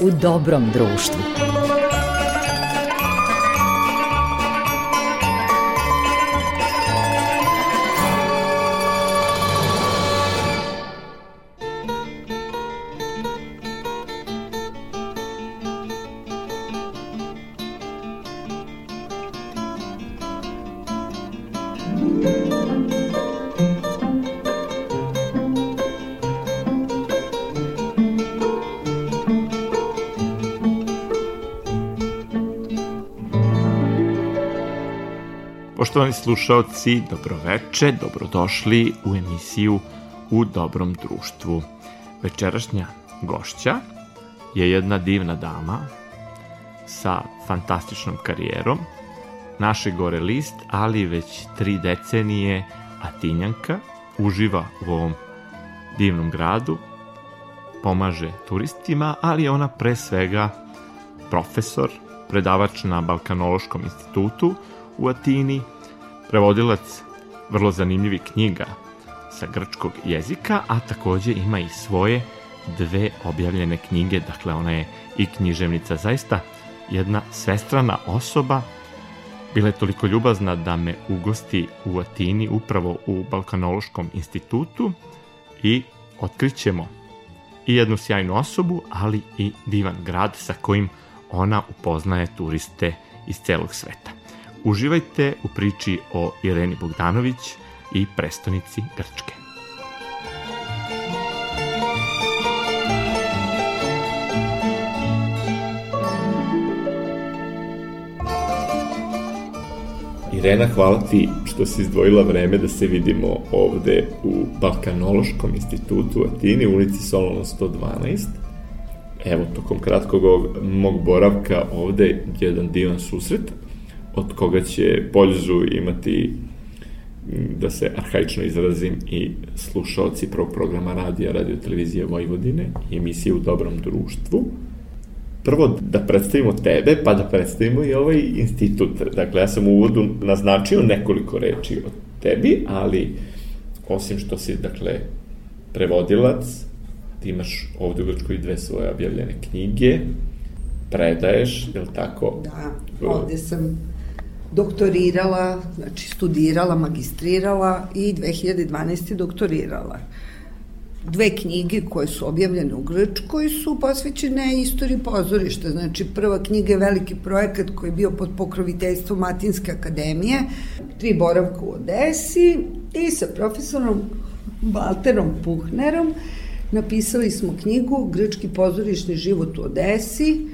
u dobrom društvu. Poštovani slušaoci, dobroveče, dobrodošli u emisiju U dobrom društvu. Večerašnja gošća je jedna divna dama sa fantastičnom karijerom, naše gore list, ali već tri decenije Atinjanka, uživa u ovom divnom gradu, pomaže turistima, ali ona pre svega profesor, predavač na Balkanološkom institutu u Atini, prevodilac vrlo zanimljivih knjiga sa grčkog jezika, a takođe ima i svoje dve objavljene knjige, dakle ona je i književnica, zaista jedna svestrana osoba, bila je toliko ljubazna da me ugosti u Atini upravo u Balkanološkom institutu. I otkrićemo i jednu sjajnu osobu, ali i divan grad sa kojim ona upoznaje turiste iz celog sveta. Uživajte u priči o Ireni Bogdanović i prestonici Grčke. Irena, hvala ti što si izdvojila vreme da se vidimo ovde u Balkanološkom institutu u Atini, ulici Solona 112. Evo, tokom kratkog mog boravka ovde jedan divan susret, od koga će poljuzu imati da se arhaično izrazim i slušalci prvog programa radija Radio Televizije Vojvodine i emisije u dobrom društvu. Prvo da predstavimo tebe, pa da predstavimo i ovaj institut. Dakle, ja sam u uvodu naznačio nekoliko reči o tebi, ali osim što si, dakle, prevodilac, ti imaš ovde u Grčkoj dve svoje objavljene knjige, predaješ, je li tako? Da, ovde sam doktorirala, znači studirala, magistrirala i 2012. doktorirala. Dve knjige koje su objavljene u Grčkoj su posvećene istoriji pozorišta. Znači, prva knjiga je veliki projekat koji je bio pod pokroviteljstvom Matinske akademije, tri boravka u Odesi i sa profesorom Walterom Puhnerom napisali smo knjigu Grčki pozorišni život u Odesi,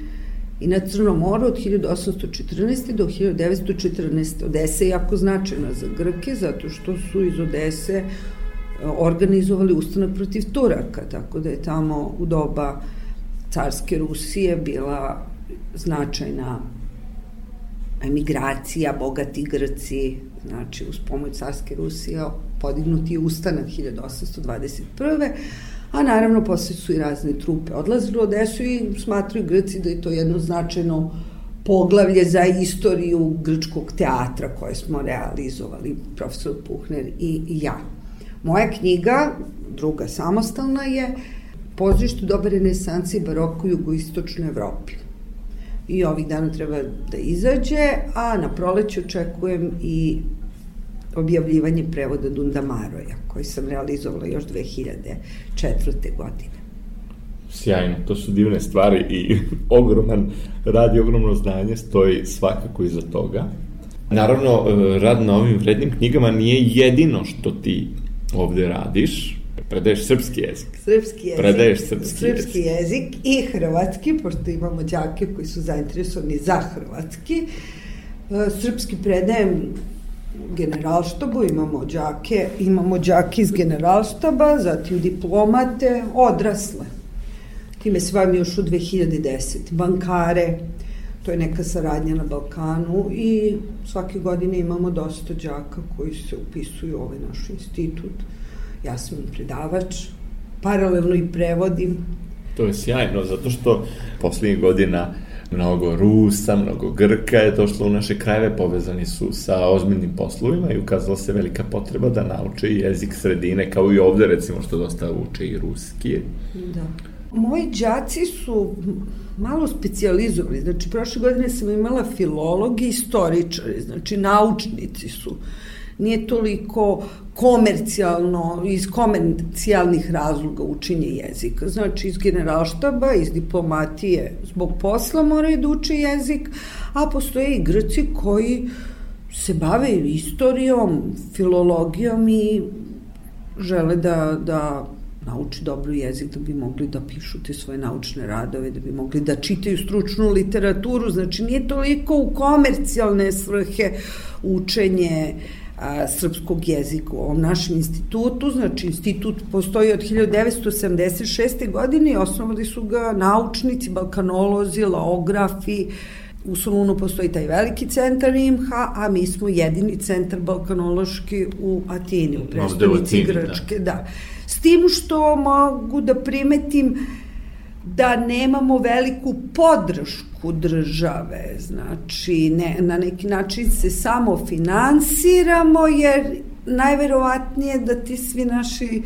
i na Crnom moru od 1814. do 1914. Odesa je jako značajna za Grke zato što su iz Odese e, organizovali ustanak protiv Turaka, tako da je tamo u doba carske Rusije bila značajna emigracija, bogati Grci, znači uz pomoć carske Rusije podignuti je ustanak 1821 a naravno posle su i razne trupe odlazile u Odesu i smatruju Grci da je to jedno značajno poglavlje za istoriju grčkog teatra koje smo realizovali, profesor Puhner i, ja. Moja knjiga, druga samostalna je Pozorište dobe renesanse i baroko u jugoistočnoj Evropi. I ovih dana treba da izađe, a na proleće očekujem i objavljivanje prevoda Dunda Maroja, koji sam realizovala još 2004. godine. Sjajno, to su divne stvari i ogroman rad i ogromno znanje stoji svakako iza toga. Naravno, e, rad na ovim vrednim knjigama nije jedino što ti ovde radiš, predaješ srpski jezik. Srpski jezik. Predaješ srpski, srpski jezik. jezik i hrvatski, pošto imamo đake koji su zainteresovani za hrvatski. E, srpski predajem generalštabu, imamo đake, imamo đake iz generalštaba, zatim diplomate, odrasle. Time se vam još u 2010. Bankare, to je neka saradnja na Balkanu i svake godine imamo dosta đaka koji se upisuju u ovaj naš institut. Ja sam predavač, paralelno i prevodim. To je sjajno, zato što poslednjih godina mnogo Rusa, mnogo Grka je došlo u naše krajeve, povezani su sa ozbiljnim poslovima i ukazala se velika potreba da nauče jezik sredine, kao i ovde recimo što dosta uče i ruski. Da. Moji đaci su malo specializovali. Znači, prošle godine sam imala filologi i istoričari, znači naučnici su. Nije toliko komercijalno, iz komercijalnih razloga učenje jezika. Znači, iz generalštaba, iz diplomatije, zbog posla moraju da uče jezik, a postoje i Grci koji se bave istorijom, filologijom i žele da, da nauči dobro jezik da bi mogli da pišu te svoje naučne radove, da bi mogli da čitaju stručnu literaturu, znači nije toliko u komercijalne svrhe učenje a, srpskog jezika u ovom našem institutu, znači institut postoji od 1976. godine i osnovali su ga naučnici, balkanolozi, laografi, U Solunu postoji taj veliki centar IMHA, a mi smo jedini centar balkanološki u Atini, u predstavnici Grčke. Da. da. S tim što mogu da primetim da nemamo veliku podršku države, znači ne, na neki način se samo finansiramo jer najverovatnije da ti svi naši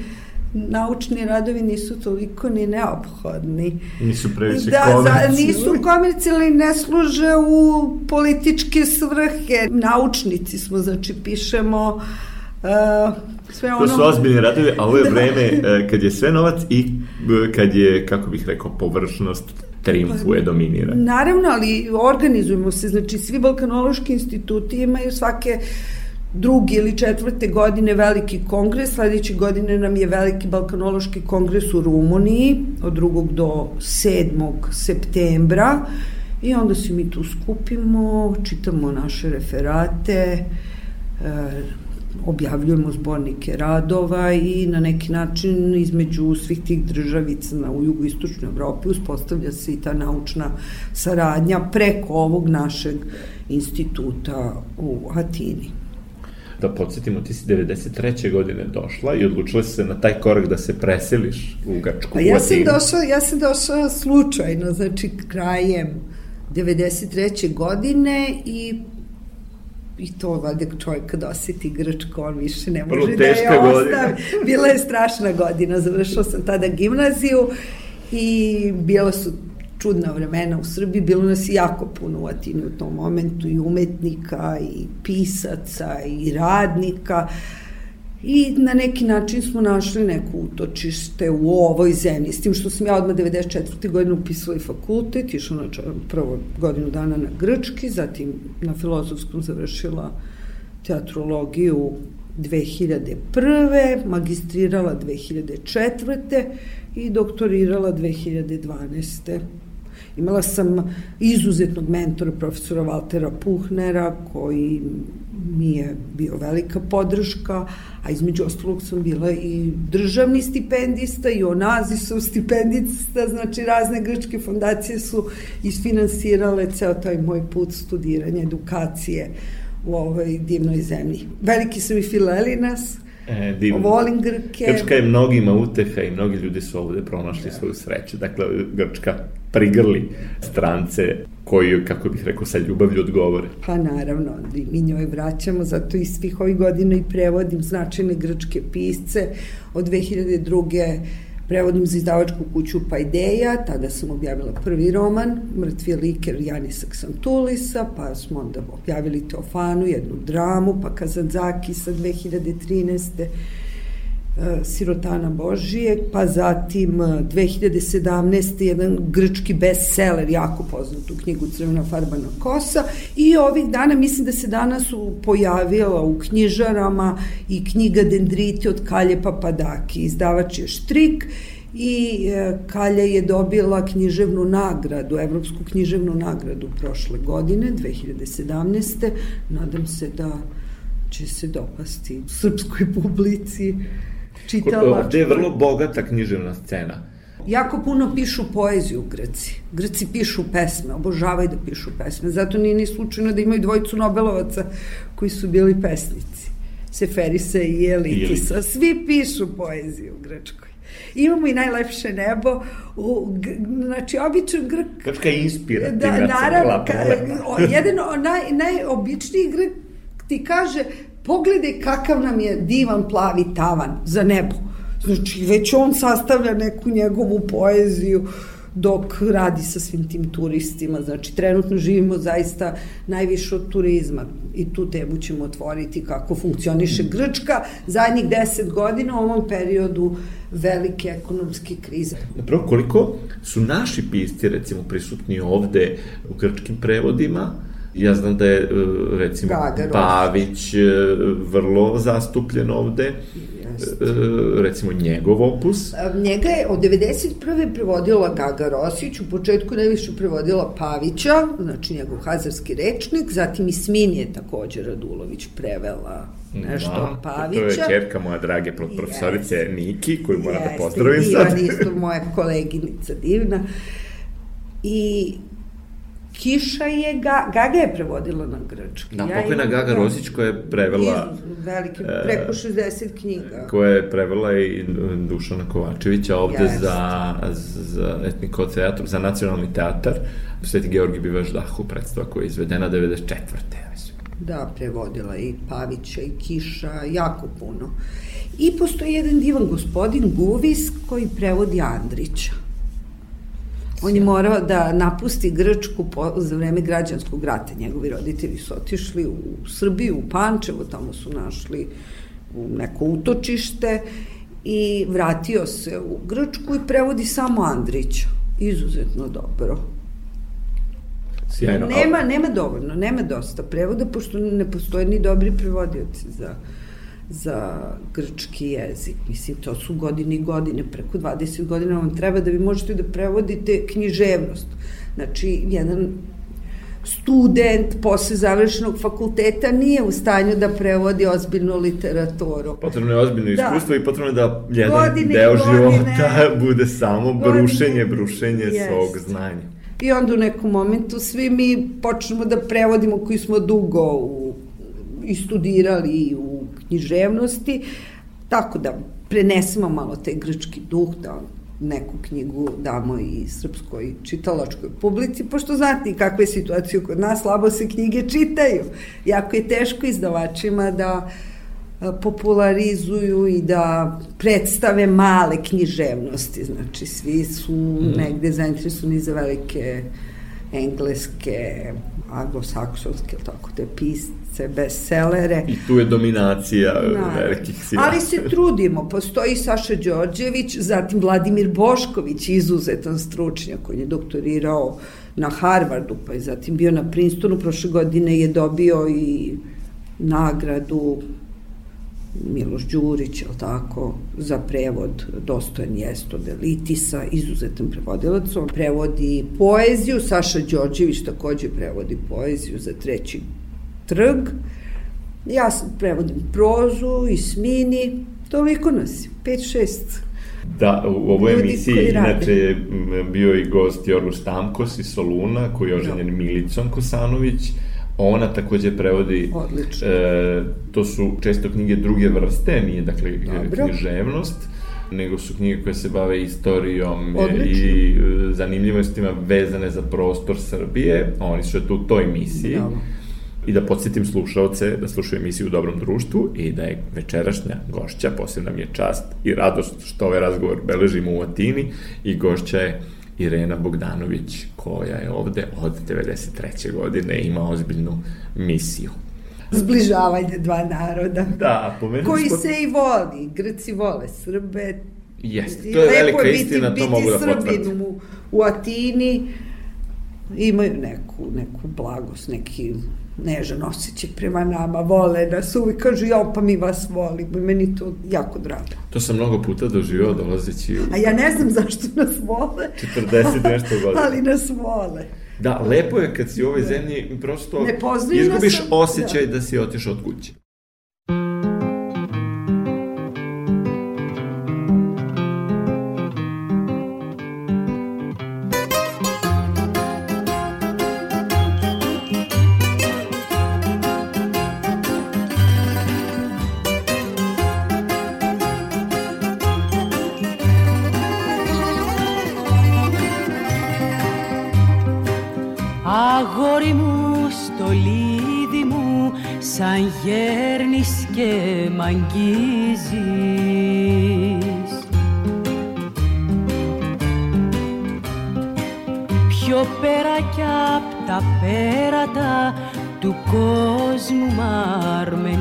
naučni radovi nisu toliko ni neophodni. Nisu previše da, komercijalni. Da, nisu komercijalni, ne služe u političke svrhe. Naučnici smo, znači pišemo uh, sve ono... To su ozbiljni radovi, a ovo je vreme uh, kad je sve novac i uh, kad je, kako bih rekao, površnost triumfuje, pa, dominira. Naravno, ali organizujemo se, znači svi balkanološki instituti imaju svake drugi ili četvrte godine veliki kongres, sledeće godine nam je veliki balkanološki kongres u Rumuniji od 2. do 7. septembra i onda se mi tu skupimo, čitamo naše referate, objavljujemo zbornike radova i na neki način između svih tih državica na, u jugoistočnoj Evropi uspostavlja se i ta naučna saradnja preko ovog našeg instituta u Atini da podsjetimo, ti si 93. godine došla i odlučila se na taj korak da se preseliš u Grčku, pa ja sam došla, ja sam došla slučajno, znači krajem 93. godine i i to valjda čovjek kad osjeti Grčko, on više ne može da je ostavi. Bila je strašna godina, završila sam tada gimnaziju i bila su čudna vremena u Srbiji, bilo nas jako puno u Atini u tom momentu i umetnika i pisaca i radnika i na neki način smo našli neko utočište u ovoj zemlji, s tim što sam ja odmah 94. godine upisala i fakultet, išla na prvo godinu dana na grčki, zatim na filozofskom završila teatrologiju 2001. magistrirala 2004. i doktorirala 2012. Imala sam izuzetnog mentora, profesora Valtera Puhnera, koji mi je bio velika podrška, a između ostalog sam bila i državni stipendista i Onazisov stipendista, znači razne grčke fondacije su isfinansirale ceo taj moj put studiranja, edukacije u ovoj divnoj zemlji. Veliki su i Filelinas, E, divno. Volim Grke. Grčka je mnogima uteha i mnogi ljudi su ovde pronašli ja. svoju sreću. Dakle, Grčka prigrli strance koji, kako bih rekao, sa ljubavlju odgovore. Pa naravno, mi njoj vraćamo, zato i svih ovih godina i prevodim značajne grčke pisce. Od 2002 prevodim za izdavačku kuću Paideja, tada sam objavila prvi roman, Mrtvi liker Janisa Ksantulisa, pa smo onda objavili Teofanu, jednu dramu, pa Kazanzaki sa 2013 E, Sirotana Božije, pa zatim 2017. E, jedan grčki bestseller, jako poznatu knjigu Crvena farbana kosa i ovih dana, mislim da se danas pojavila u knjižarama i knjiga Dendriti od Kalje Papadaki, izdavač je Štrik i e, Kalja je dobila književnu nagradu, evropsku književnu nagradu prošle godine, 2017. Nadam se da će se dopasti srpskoj publici čitala. Ovde je vrlo bogata književna scena. Jako puno pišu poeziju Grci. Grci pišu pesme, obožavaju da pišu pesme. Zato nije ni slučajno da imaju dvojicu Nobelovaca koji su bili pesnici. Seferisa i Elitisa. Svi pišu poeziju u Grčkoj. Imamo i najlepše nebo. U, znači, običan Grk... Grčka je inspirativna. Da, naravno. Ka, jedan naj, najobičniji Grk ti kaže pogledaj kakav nam je divan plavi tavan za nebo. Znači, već on sastavlja neku njegovu poeziju dok radi sa svim tim turistima. Znači, trenutno živimo zaista najviše od turizma i tu temu ćemo otvoriti kako funkcioniše Grčka zadnjih deset godina u ovom periodu velike ekonomske krize. Napravo, koliko su naši pisci, recimo, prisutni ovde u grčkim prevodima, Ja znam da je, e, recimo, Gagarović. Pavić e, vrlo zastupljen ovde. Jeste. recimo njegov opus. Njega je od 91. prevodila Gaga Rosić, u početku najviše prevodila Pavića, znači njegov hazarski rečnik, zatim i Smin je takođe Radulović prevela nešto da, Pavića. To je čerka moja drage profesorice Jeste. Niki, koju moram da pozdravim sad. Jeste, isto moja koleginica divna. I Kiša je, ga, Gaga je prevodila na grčki. Da, ja pokojna Gaga Rosić koja je prevela... Velike, preko 60 knjiga. Koja je prevela i Dušana Kovačevića ovde yes. za, za etniko teatru, za nacionalni teatar. Sveti Georgi bivaš dahu predstava koja je izvedena 94. mislim. Da, prevodila i Pavića i Kiša, jako puno. I postoji jedan divan gospodin Guvis koji prevodi Andrića. On je morao da napusti Grčku po, za vreme građanskog rata. Njegovi roditelji su otišli u Srbiju, u Pančevo, tamo su našli u neko utočište i vratio se u Grčku i prevodi samo Andrića. Izuzetno dobro. Sjajno. Nema, nema dovoljno, nema dosta prevoda, pošto ne postoje ni dobri prevodioci za za grčki jezik. Mislim, to su godine i godine, preko 20 godina vam treba da vi možete da prevodite književnost. Znači, jedan student posle završenog fakulteta nije u stanju da prevodi ozbiljnu literaturu. Potrebno je ozbiljno da. iskustvo i potrebno je da jedan godine, deo godine, života bude samo godine, brušenje, brušenje jest. svog znanja. I onda u nekom momentu svi mi počnemo da prevodimo koji smo dugo u, i studirali u književnosti, tako da prenesemo malo taj grčki duh, da neku knjigu damo i srpskoj čitalačkoj publici, pošto znate kakva je situacija kod nas, slabo se knjige čitaju. Jako je teško izdavačima da popularizuju i da predstave male književnosti. Znači, svi su mm. negde zainteresovani za velike engleske, anglosaksonske, tako te pisce, bestsellere. I tu je dominacija Naravno. velikih sila. Ali se trudimo, postoji Saša Đorđević, zatim Vladimir Bošković, izuzetan stručnjak koji je doktorirao na Harvardu, pa je zatim bio na Princetonu, prošle godine je dobio i nagradu Miloš Đurić, je tako, za prevod Dostojan Jesto Delitisa, izuzetan prevodilac. On prevodi poeziju, Saša Đorđević takođe prevodi poeziju za treći trg. Ja prevodim prozu i smini, toliko nas, 5-6 Da, u ovoj emisiji inače je bio i gost Jorgo Stamkos iz Soluna, koji je oženjen da. Milicom Kosanović, Ona takođe prevodi, Odlično. E, to su često knjige druge vrste, nije dakle Dobro. književnost, nego su knjige koje se bave istorijom Odlično. i e, zanimljivostima vezane za prostor Srbije. Oni su tu u toj emisiji. Dobro. I da podsjetim slušalce da slušaju emisiju u dobrom društvu i da je večerašnja gošća, posebna mi je čast i radost što ovaj razgovor beležimo u Atini i gošća je Irena Bogdanović, koja je ovde od 93. godine ima ozbiljnu misiju. Zbližavanje dva naroda. Da, pomenuo Koji smo... se i voli. Grci vole Srbe. Jeste, to je velika istina, to mogu da potvrditi. U, u Atini imaju neku, neku blagost, neki nežan osjećaj prema nama, vole nas uvijek, kažu ja pa mi vas volimo i meni to jako drago. To sam mnogo puta doživao dolazeći u... A ja ne znam zašto nas vole. 40 nešto godina. Ali nas vole. Da, lepo je kad si u ovoj zemlji prosto ne izgubiš sam, osjećaj da. da si otišao od kuće. αγγίζεις. Πιο πέρα κι απ' τα πέρατα του κόσμου μαρμενίζεις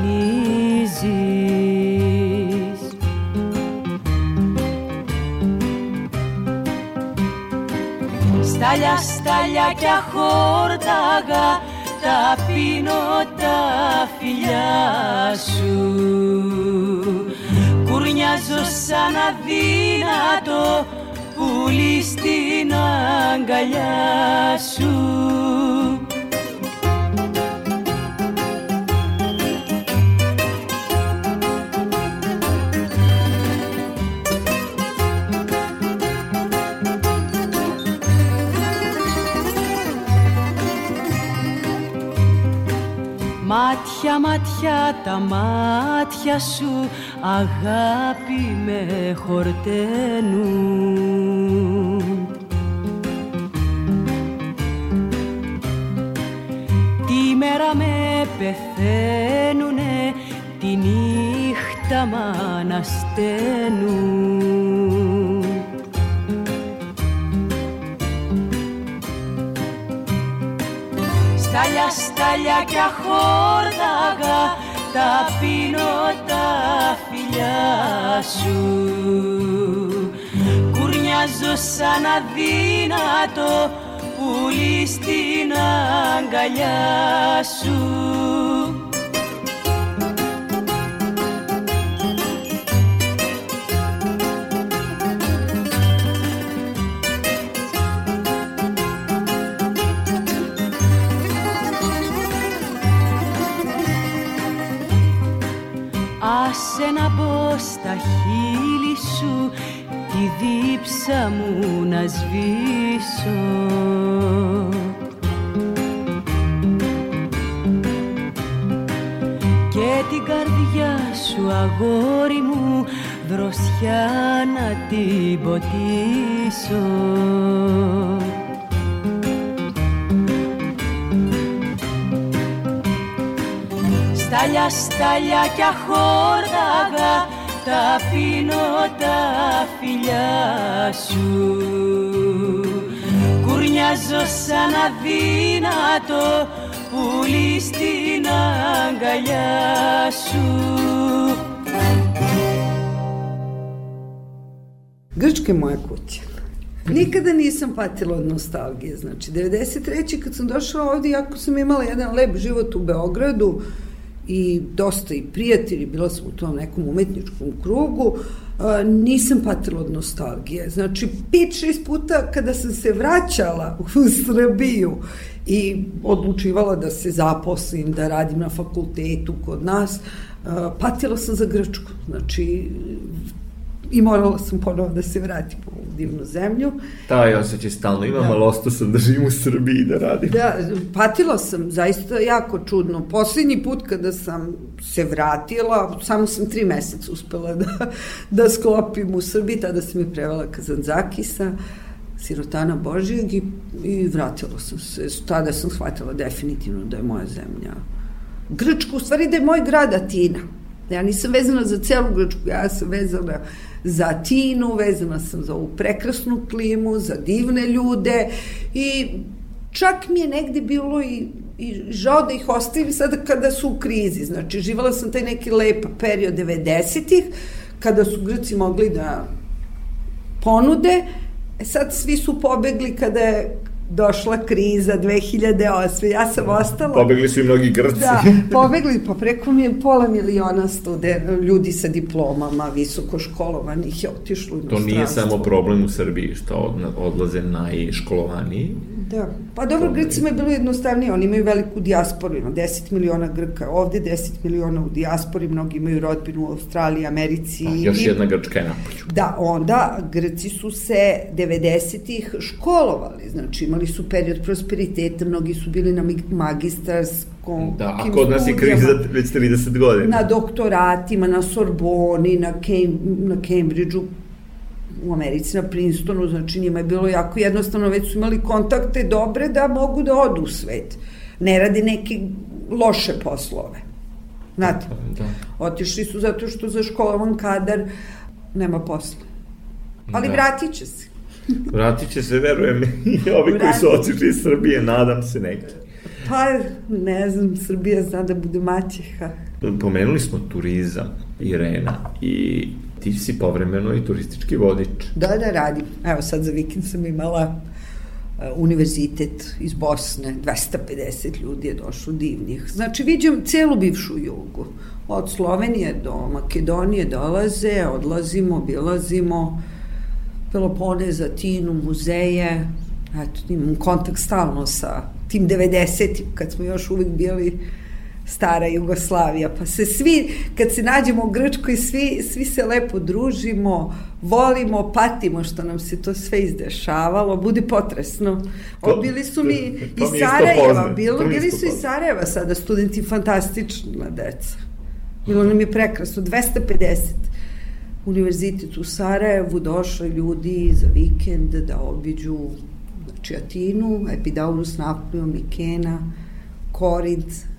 Στάλια, στάλια κι αχόρταγα τα πίνω τα φιλιά σου. Κουρνιάζω σαν αδύνατο πουλί στην αγκαλιά σου Μάτια, μάτια, τα μάτια σου αγάπη με χορταίνουν. Τη μέρα με πεθαίνουνε, τη νύχτα μ' ανασταίνουν Στάλια, στάλια κι αχόρταγα τα πίνω τα φιλιά σου. Κουρνιάζω σαν αδύνατο πουλί στην αγκαλιά σου δίψα μου να σβήσω. Και την καρδιά σου αγόρι μου δροσιά να την ποτίσω. Στάλια, στάλια κι αχόρταγα τα πίνω τα φιλιά σου Κουρνιάζω σαν αδύνατο πουλί στην αγκαλιά σου Grčka je moja kuća. Nikada nisam patila od nostalgije. Znači, 93. kad sam došla ovde, jako sam imala jedan lep život u Beogradu, i dosta i prijatelji, bila sam u tom nekom umetničkom krugu, nisam patila od nostalgije. Znači, pet, šest puta kada sam se vraćala u Srbiju i odlučivala da se zaposlim, da radim na fakultetu kod nas, patila sam za Grčku. Znači, i morala sam ponovo da se vratim u divnu zemlju. Taj osjećaj stalno imam, da. ali ostao sam da živim u Srbiji i da radim. Da, patila sam, zaista jako čudno. Poslednji put kada sam se vratila, samo sam tri meseca uspela da, da sklopim u Srbiji, tada sam mi prevala Kazanzakisa, sirotana Božijeg i, i vratila sam se. Tada sam shvatila definitivno da je moja zemlja Grčka, u stvari da je moj grad Atina. Ja nisam vezana za celu Grčku, ja sam vezana za Tinu, vezana sam za ovu prekrasnu klimu, za divne ljude i čak mi je negde bilo i, i žao da ih ostavim sada kada su u krizi. Znači, živala sam taj neki lep period 90-ih, kada su Grci mogli da ponude, e sad svi su pobegli kada je došla kriza 2008. Ja sam ostala... Pobegli su i mnogi Grci. Da, pobegli, pa preko mi je pola miliona studen, ljudi sa diplomama, visoko školovanih je otišlo u To nije samo problem u Srbiji što odlaze najškolovaniji. Da, pa dobro, Grcima je bilo jednostavnije, oni imaju veliku dijasporu, ima 10 miliona Grka, ovde 10 miliona u dijaspori, mnogi imaju rodbinu u Australiji, Americi. A, još jedna Grčka je napolju. Da, onda Grci su se 90-ih školovali, znači imali su period prosperiteta, mnogi su bili na magistarskom Da, a kod nas je kriza već 30 godina. Na doktoratima, na Sorboni, na, Cam, na Cambridgeu, u Americi na Princetonu, znači njima je bilo jako jednostavno, već su imali kontakte dobre da mogu da odu u svet. Ne rade neke loše poslove. Znate, da. otišli su zato što za školovan kadar nema posla. Ali da. vratit će se. Vratit će se, verujem, i ovi koji su otišli iz Srbije, nadam se neki. Pa, ne znam, Srbija zna da bude maćeha. Pomenuli smo turizam, Irena, i ti si povremeno i turistički vodič. Da, da, radim. Evo sad za vikend sam imala uh, univerzitet iz Bosne, 250 ljudi je došlo divnih. Znači, vidim celu bivšu jugu. Od Slovenije do Makedonije dolaze, odlazimo, obilazimo, Peloponez, Atinu, muzeje, eto, imam kontakt stalno sa tim 90-im, kad smo još uvijek bili stara Jugoslavija, pa se svi, kad se nađemo u Grčkoj, svi, svi se lepo družimo, volimo, patimo što nam se to sve izdešavalo, budi potresno. O, bili su mi iz Sarajeva, bilo, bili su iz Sarajeva sada studenti, fantastična deca. Bilo nam je prekrasno, 250 univerzitet u Sarajevu, došli ljudi za vikend da obiđu znači Atinu, Epidaurus, Napoleon, Mikena, Korint.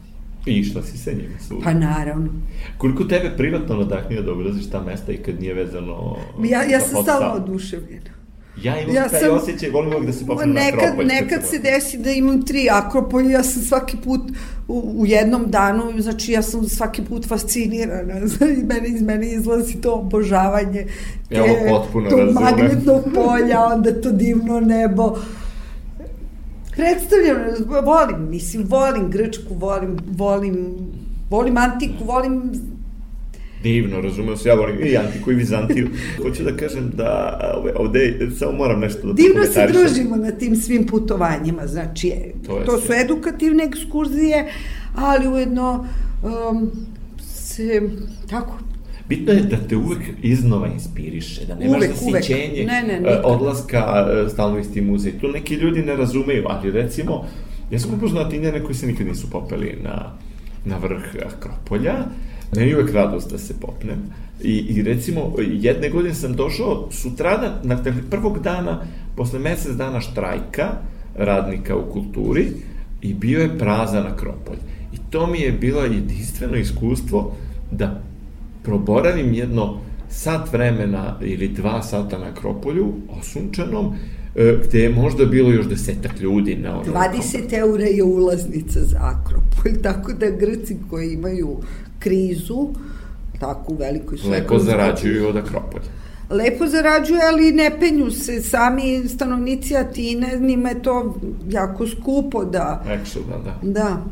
I išla si sa njima svuda? Pa naravno. Koliko tebe privatno nadahnio da obilaziš ta mesta i kad nije vezano Ja, ja sam stalno oduševljena. Ja imam ja taj sam, osjećaj, volim da se popnem nekad, na Akropolj. Nekad se desi da imam tri Akropolje, ja sam svaki put u, u jednom danu, znači ja sam svaki put fascinirana, znači mene, iz mene izlazi to obožavanje, te, ja potpuno to razumem. magnetnog polja, onda to divno nebo. Predstavljam, volim, mislim, volim Grčku, volim, volim, volim antiku, volim Divno, razumeo se, ja volim i Antiku i Vizantiju. Hoću da kažem da ovde, ovde samo moram nešto da Divno se družimo na tim svim putovanjima, znači to, to su edukativne ekskurzije, ali ujedno um, se tako Bitno je da te uvek iznova inspiriše, da nemaš uvek, zasićenje ne, ne, ne, odlaska stalno isti muzej. Tu neki ljudi ne razumeju, ali recimo, ja sam upoznao Atinjane koji se nikad nisu popeli na, na vrh Akropolja, Meni je uvek radost da se popnem. I, I recimo, jedne godine sam došao sutradan, na prvog dana, posle mesec dana štrajka radnika u kulturi i bio je prazan Akropolj. I to mi je bilo jedinstveno iskustvo da proboravim jedno sat vremena ili dva sata na Akropolju, osunčanom, e, gde je možda bilo još desetak ljudi na onom 20 eura je ulaznica za Akropolj, tako da Grci koji imaju krizu, tako u velikoj su Lepo zarađuju od Akropolja. Lepo zarađuju, ali ne penju se. Sami stanovnici Atine, njima je to jako skupo da... Eksuda, da. Da.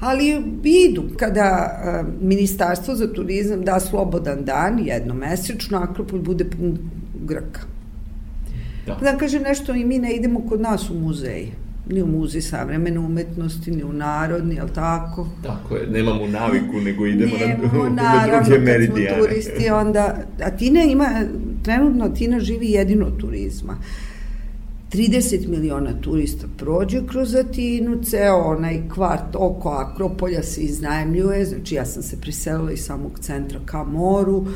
Ali idu, kada uh, Ministarstvo za turizam da slobodan dan, jednomesečno, Akropolj bude pun Grka. Da. Da kaže nešto i mi ne idemo kod nas u muzeje ni u muzej savremene umetnosti, ni u narodni, jel tako? Tako je, nemamo naviku, nego idemo Nemamo, na, naravno, na druge meridijane. Naravno, turisti, onda, Atina ima, trenutno Atina živi jedino turizma. 30 miliona turista prođe kroz Atinu, ceo onaj kvart oko Akropolja se iznajemljuje, znači ja sam se priselila iz samog centra ka moru,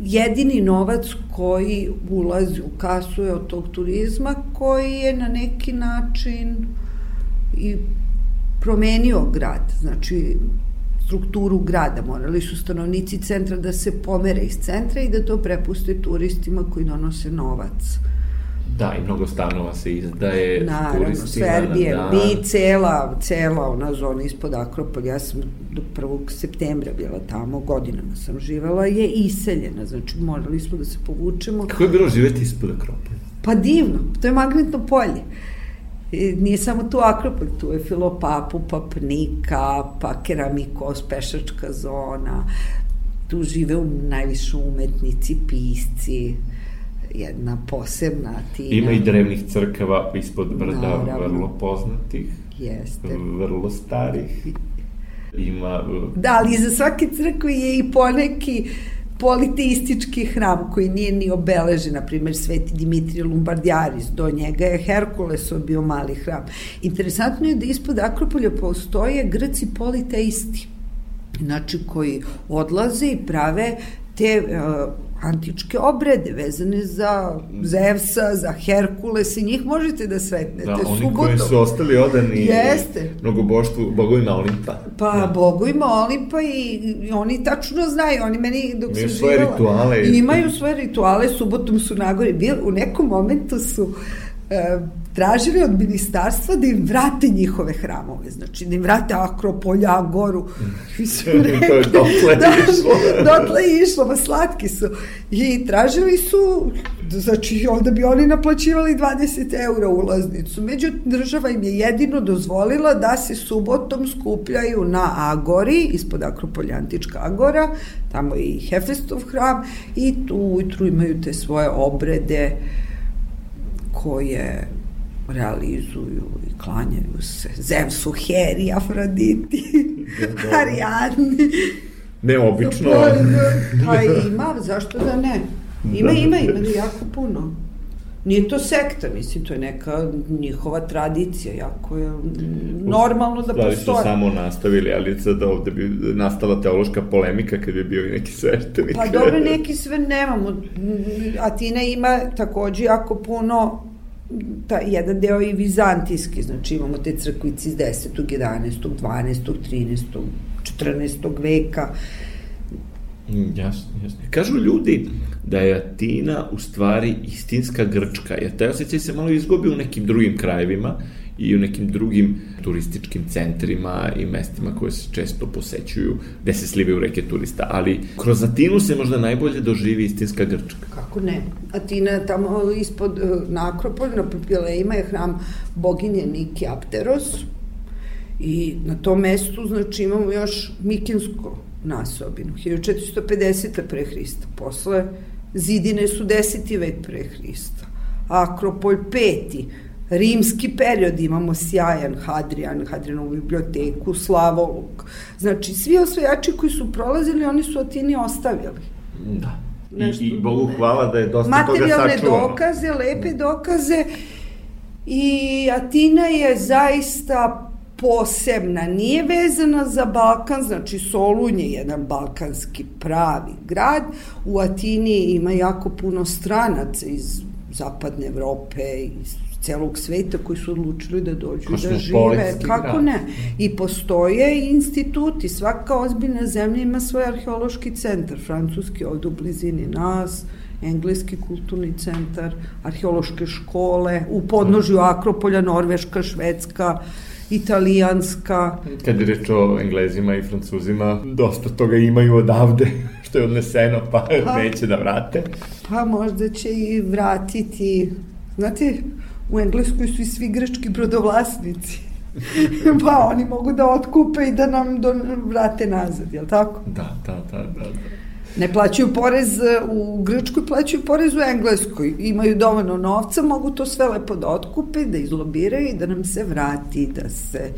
jedini novac koji ulazi u kasu je od tog turizma koji je na neki način i promenio grad, znači strukturu grada, morali su stanovnici centra da se pomere iz centra i da to prepuste turistima koji donose novac. Da, i mnogo stanova se izdaje Naravno, turistima. Naravno, Airbnb, da. cela, cela ona zona ispod Akropolja, ja sam do 1. septembra bila tamo, godinama sam živala, je iseljena, znači morali smo da se povučemo. Kako je bilo živeti ispod Akropolja? Pa divno, to je magnetno polje. I nije samo tu Akropolj, tu je Filopapu, Papnika, pa Keramikos, pešačka zona, tu žive najviše umetnici, pisci, jedna posebna tina. Ima i drevnih crkava ispod brda, Naravno. vrlo poznatih. Jeste. Vrlo starih. Ima... Uh, da, ali za svake crkve je i poneki politeistički hram koji nije ni obeležen, na primjer Sveti Dimitrije Lumbardijaris, do njega je Herkulesov bio mali hram. Interesantno je da ispod Akropolja postoje Grci politeisti, znači koji odlaze i prave te uh, antičke obrede vezane za Zevsa, za Herkules i njih možete da sretnete. Da, oni subotom. koji su ostali odani Jeste. mnogoboštvu, bogovima Olimpa. Pa, Da. bogovima Olimpa i, i oni tačno znaju, oni meni dok Imaju sam svoje živjela, rituale. Imaju svoje rituale, subotom su nagori. Bil, u nekom momentu su e, tražili od ministarstva da im vrate njihove hramove, znači da im vrate Akropolja, Agoru. To je dotle išlo. dotle je išlo, ma slatki su. I tražili su, znači onda bi oni naplaćivali 20 eura ulaznicu. Međutim, država im je jedino dozvolila da se subotom skupljaju na Agori, ispod Akropolja Antička Agora, tamo je i Hefestov hram i tu ujutru imaju te svoje obrede koje realizuju i klanjaju se Zevsu, Heri, Afroditi, Arijadni. Neobično. Pa, pa ima, zašto da ne? Ima, Da. ima, ima jako puno. Nije to sekta, mislim, to je neka njihova tradicija, jako je normalno da Stvari su postoje. samo nastavili, ali sad ovde bi nastala teološka polemika kad bi bio i neki sveštenik. Pa dobro, neki sve nemamo. Atina ima takođe jako puno ta, jedan deo i vizantijski, znači imamo te crkvice iz 10. 11. 12. 13. 14. veka. Mm, Jasno, jasno. Kažu ljudi da je Atina u stvari istinska Grčka, jer taj osjećaj se malo izgubi u nekim drugim krajevima i u nekim drugim turističkim centrima i mestima koje se često posećuju, gde se slivaju reke turista, ali kroz Atinu se možda najbolje doživi istinska Grčka. Kako ne? Atina tamo ispod, eh, na Akropolju, na Popilejima je hram boginje Niki Apteros i na tom mestu, znači, imamo još Mikinsko nasobinu, 1450. pre Hrista. Posle zidine su 10. vek pre Hrista. Akropolj 5. Rimski period imamo sjajan Hadrian, Hadrianovu biblioteku, Slavoluk. Znači, svi osvajači koji su prolazili, oni su Atini ostavili. Da. Nešto- I, I Bogu hvala da je dosta toga materijalne sačuvano. dokaze, lepe dokaze i Atina je zaista posebna, nije vezana za Balkan, znači Solun je jedan balkanski pravi grad, u Atini ima jako puno stranaca iz zapadne Evrope, iz celog sveta koji su odlučili da dođu da žive. Kako grad. ne? I postoje instituti, svaka ozbiljna zemlja ima svoj arheološki centar, francuski ovde u blizini nas, engleski kulturni centar, arheološke škole, u podnožju Akropolja, Norveška, Švedska, italijanska. Kad je reč o Englezima i Francuzima, dosta toga imaju odavde, što je odneseno, pa Pa. neće da vrate. Pa možda će i vratiti, znate, u Engleskoj su i svi grčki brodovlasnici. pa oni mogu da otkupe i da nam do, vrate nazad, jel tako? Da, da, da, da. da. Ne plaćaju porez e, u Grčkoj, plaćaju porez u Engleskoj. Imaju dovoljno novca, mogu to sve lepo da otkupe, da izlobiraju i da nam se vrati, da se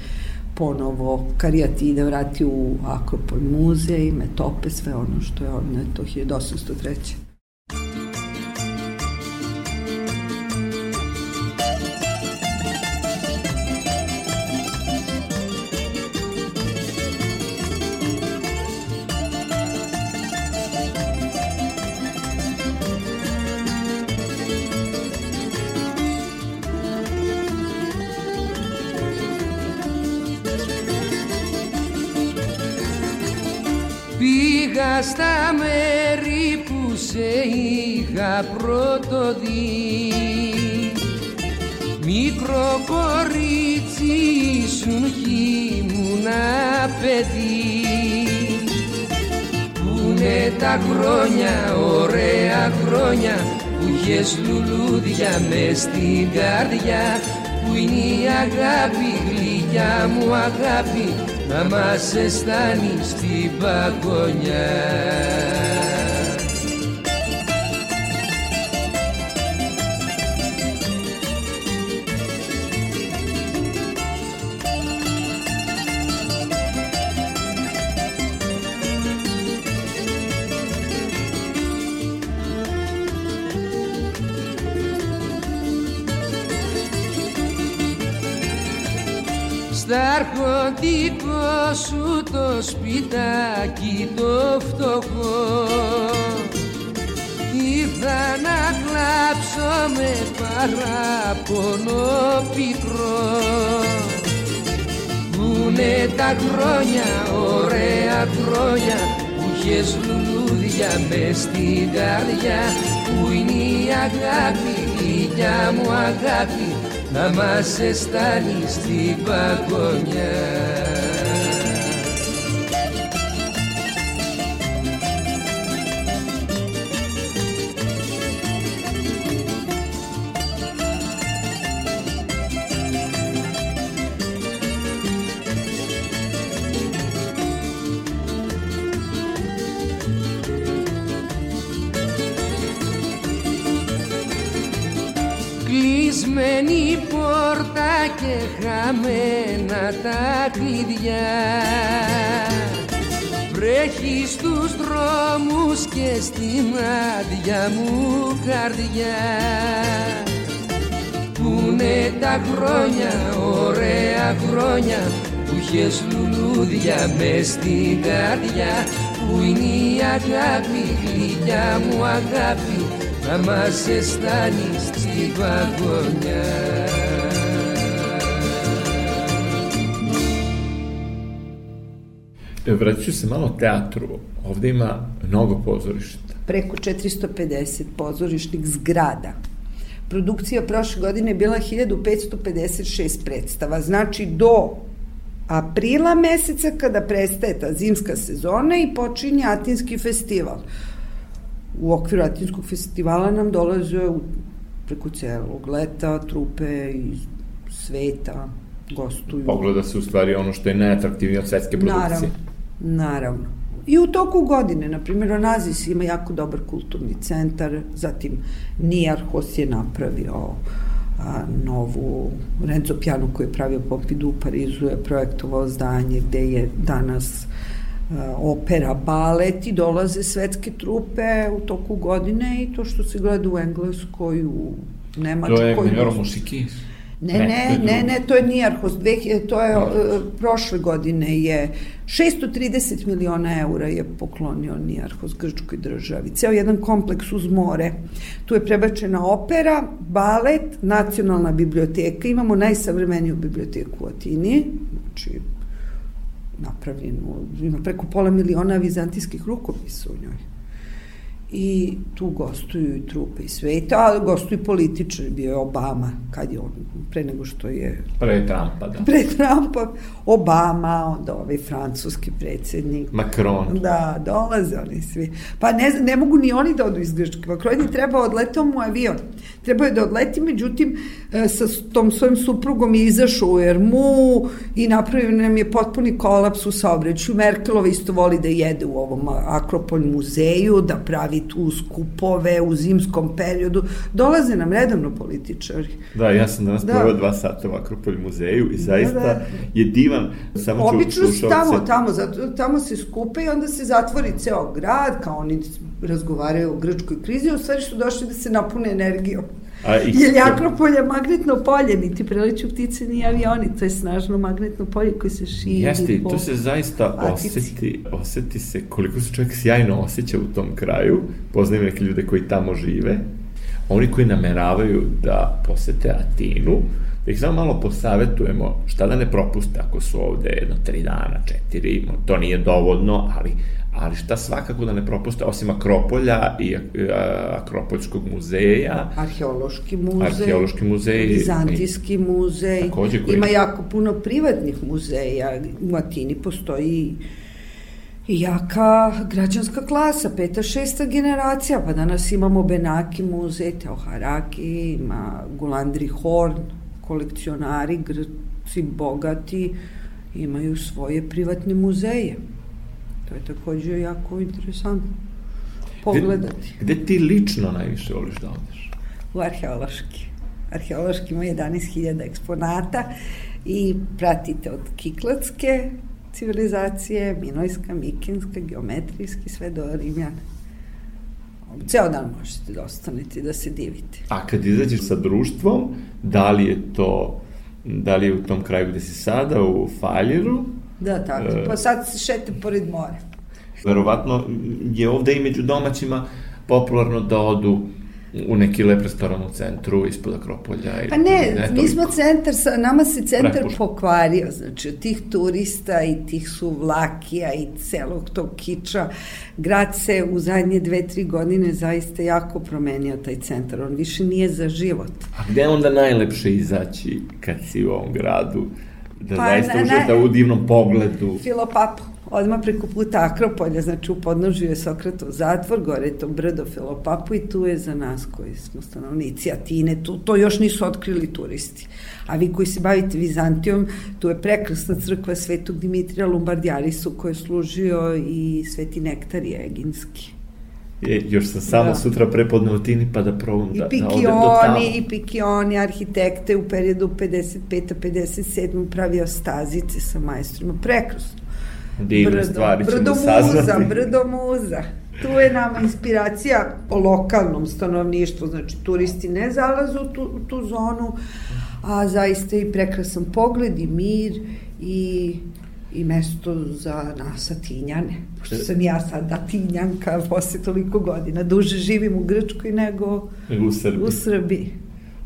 ponovo Karijatina vrati u Akropol muzej, metope, sve ono što je odneto 1803. Πήγα στα μέρη που σε είχα πρώτο δει. Μικρό κορίτσι ήσουν κι ήμουνα παιδί. Πούνε τα χρόνια, ωραία χρόνια που είχες λουλούδια μες στην καρδιά. Που είναι η αγάπη, γλυκιά μου αγάπη μας σε στάνει στην παγωνιά. δικό σου το σπιτάκι το φτωχό. Ήρθα να κλάψω με παράπονο πικρό. Βουνε τα χρόνια, ωραία χρόνια που είχες λουλούδια μες στην καρδιά. Που είναι η αγάπη, η γλυκιά μου αγάπη να μας αισθάνει στην παγωνιά. Κλεισμένη πόρτα και χαμένα τα κλειδιά. Βρέχει στους δρόμους και στην άδεια μου καρδιά. Πούνε τα χρόνια, ωραία χρόνια που είχες λουλούδια μες στην καρδιά. Που είναι η αγάπη, γλυκιά μου αγάπη να μας αισθάνεις znikłego dnia. E, Vratit se malo teatru. Ovde ima mnogo pozorišta. Preko 450 pozorišnih zgrada. Produkcija prošle godine je bila 1556 predstava. Znači do aprila meseca kada prestaje ta zimska sezona i počinje Atinski festival. U okviru Atinskog festivala nam dolaze preko celog leta trupe iz sveta, gostuju. Pogleda se u stvari ono što je najatraktivnije od svetske produkcije. Naravno, naravno. I u toku godine, na primjer, Onazis ima jako dobar kulturni centar, zatim Nijarhos je napravio a, novu Renzo Piano koji je pravio Pompidou u Parizu je projektovao zdanje gde je danas Uh, opera, balet i dolaze svetske trupe u toku godine i to što se gleda u Engleskoj, u Nemačkoj. To je Major Musikis. Ne, ne, ne, ne, to je Nijarhos, to je uh, prošle godine je 630 miliona eura je poklonio Nijarhos grčkoj državi. Ceo jedan kompleks uz more. Tu je prebačena opera, balet, nacionalna biblioteka, imamo najsavremeniju biblioteku u Atini, znači napravljenu, ima preko pola miliona vizantijskih rukopisa u njoj. I tu gostuju i trupe i sveta, ali gostuju i političari, bio je Obama, kad je on, pre nego što je... Pre Trumpa, da. Pre Trumpa, Obama, onda ovaj francuski predsednik. Macron. Da, dolaze oni svi. Pa ne, ne mogu ni oni da odu iz Grčke. Macron je trebao odletao mu avion. Trebao je da odleti, međutim, e, sa tom svojim suprugom je izašao u Ermu i napravio nam je potpuni kolaps u saobraćaju. Merkelova isto voli da jede u ovom Akropolj muzeju, da pravi tu skupove u zimskom periodu. Dolaze nam redovno političari. Da, ja sam danas da. proveo dva sata u Akropolj muzeju i zaista da, da. je divan. Samo Obično su tamo, tamo, zato, tamo se skupe i onda se zatvori ceo grad, kao oni razgovaraju o grčkoj krizi, u stvari su došli da se napune energijom. A, i, Jer je Akropolje magnetno polje, niti preleću ptice ni avioni, to je snažno magnetno polje koje se širi. Jeste, to se zaista atici. oseti, oseti se koliko se čovjek sjajno osjeća u tom kraju, poznajem neke ljude koji tamo žive, oni koji nameravaju da posete Atinu, da ih samo malo posavetujemo šta da ne propuste ako su ovde jedno tri dana, četiri, to nije dovoljno, ali ali šta svakako da ne propuste, osim Akropolja i Akropoljskog muzeja. Arheološki muzej. Arheološki muzej. Vizantijski muzej. Takođe, koji... Ima jako puno privatnih muzeja. U Atini postoji jaka građanska klasa, peta, šesta generacija, pa danas imamo Benaki muzej, Teoharaki, ima Gulandri Horn, kolekcionari, grci, bogati, imaju svoje privatne muzeje. To je takođe jako interesantno pogledati. Gde, gde ti lično najviše voliš da odeš? U arheološki. Arheološki ima 11.000 eksponata i pratite od Kiklatske civilizacije, Minojska, Mikinska, geometrijski, sve do Rimljana. Ceo dan možete da ostanete da se divite. A kad izađeš sa društvom, da li je to, da li je u tom kraju gde si sada, u Faljeru, Da, tako. E, pa sad se šete pored mora. Verovatno je ovde i među domaćima popularno da odu u neki lep restoran u centru, ispod Akropolja. Pa ne, ne mi smo centar, sa, nama se centar Prepušten. pokvario, znači od tih turista i tih suvlakija i celog tog kiča, grad se u zadnje dve, tri godine zaista jako promenio taj centar, on više nije za život. A gde onda najlepše izaći kad si u ovom gradu? Da Pa, zaista na- uživate na- u divnom pogledu. Filopapu, odmah preko puta Akropolja, znači u podnožju je Sokratov zatvor, gore je to brdo Filopapu i tu je za nas koji smo stanovnici Atine, tu, to još nisu otkrili turisti. A vi koji se bavite Vizantijom, tu je prekrasna crkva Svetog Dimitrija Lombardijarisu koji je služio i Sveti Nektarije Eginski. Je, još sam samo Da. sutra prepodne u Tini pa da probam da, da odem do tamo. I Pikioni, arhitekte u periodu 55-57 pravio stazice sa majstrima, prekrasno. Divne stvari ćemo brdo muza, saznati. brdo muza. Tu je nama inspiracija o lokalnom stanovništvu, znači turisti ne zalazu u tu, u tu zonu, a zaista i prekrasan pogled i mir i i mesto za nas Atinjane. Pošto sam ja sad Atinjanka posle toliko godina. Duže živim u Grčkoj nego U Srbiji. u Srbiji.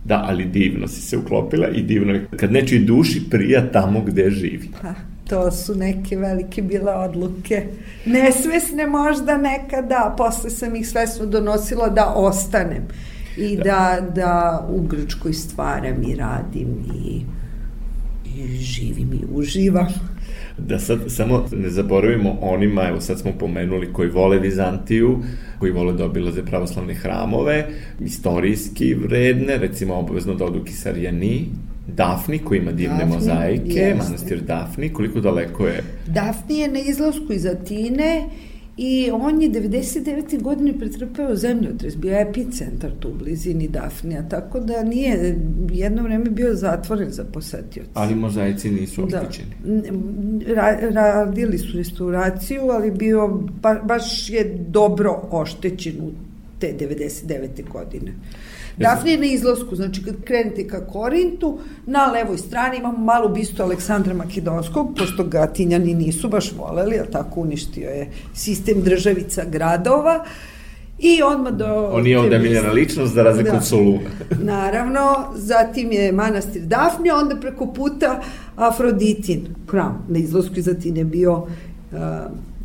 Da, ali divno si se uklopila i divno je kad nečiji duši prija tamo gde živi. Pa, to su neke velike bile odluke. Nesvesne možda nekada, a posle sam ih svesno donosila da ostanem. I da, da u Grčkoj stvaram i radim i, i živim i uživam. Da sad samo ne zaboravimo onima, evo sad smo pomenuli, koji vole Vizantiju, koji vole da obilaze pravoslavne hramove, istorijski vredne, recimo obavezno da odu Kisarijani, Dafni koji ima divne Dafni, mozaike, jeste. manastir Dafni, koliko daleko je Dafni je na izlasku iz Atine i on je 99. godine pretrpeo zemljotres, bio je epicentar tu u blizini Dafnija, tako da nije jedno vreme bio zatvoren za posetioce. ali mozaici nisu Da. oštećeni. Ra, radili su restauraciju, ali bio, ba, baš je dobro oštećen u te 99. godine. Dafne je na izlasku, znači kad krenete ka Korintu, na levoj strani imamo malu bistu Aleksandra Makedonskog, pošto ga Atinjani nisu baš voleli, ali tako uništio je sistem državica gradova, I odmah do... On je ovde miljena ličnost za razliku Da. od Soluna. Naravno, zatim je manastir Dafni, onda preko puta Afroditin, hram na izlasku iz Atine bio, uh,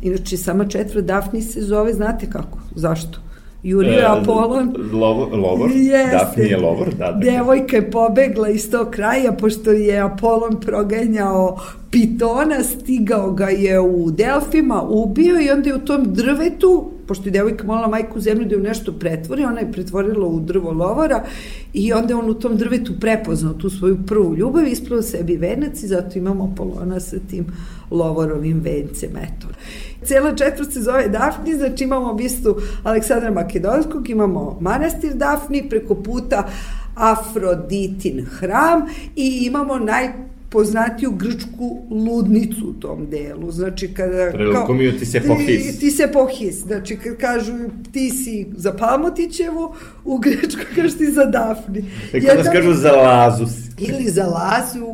inače sama četvra Dafni se zove, znate kako, zašto? Jurio E, Apolon. Lovo, lovor, Jeste. Dafni je lovor, da. da. Devojka je pobegla iz tog kraja, pošto je Apolon proganjao pitona, stigao ga je u Delfima, ubio i onda je u tom drvetu, pošto je devojka molila majku zemlju da ju nešto pretvori, ona je pretvorila u drvo lovora i onda je on u tom drvetu prepoznao tu svoju prvu ljubav, ispravo sebi venac i zato imamo Apolona sa tim lovorovim vencem, eto. Cela četvrt se zove Dafni, znači imamo bistu Aleksandra Makedonskog, imamo manastir Dafni, preko puta Afroditin hram i imamo najpoznatiju grčku ludnicu u tom delu. Znači, kada... Prelkomio ti se pohis. Ti, ti se pohis. Znači, kad kažu ti si za Palmotićevu, u Grčkoj kažu ti za Dafni. E, kad nas kažu za Lazus. ili za Lazu.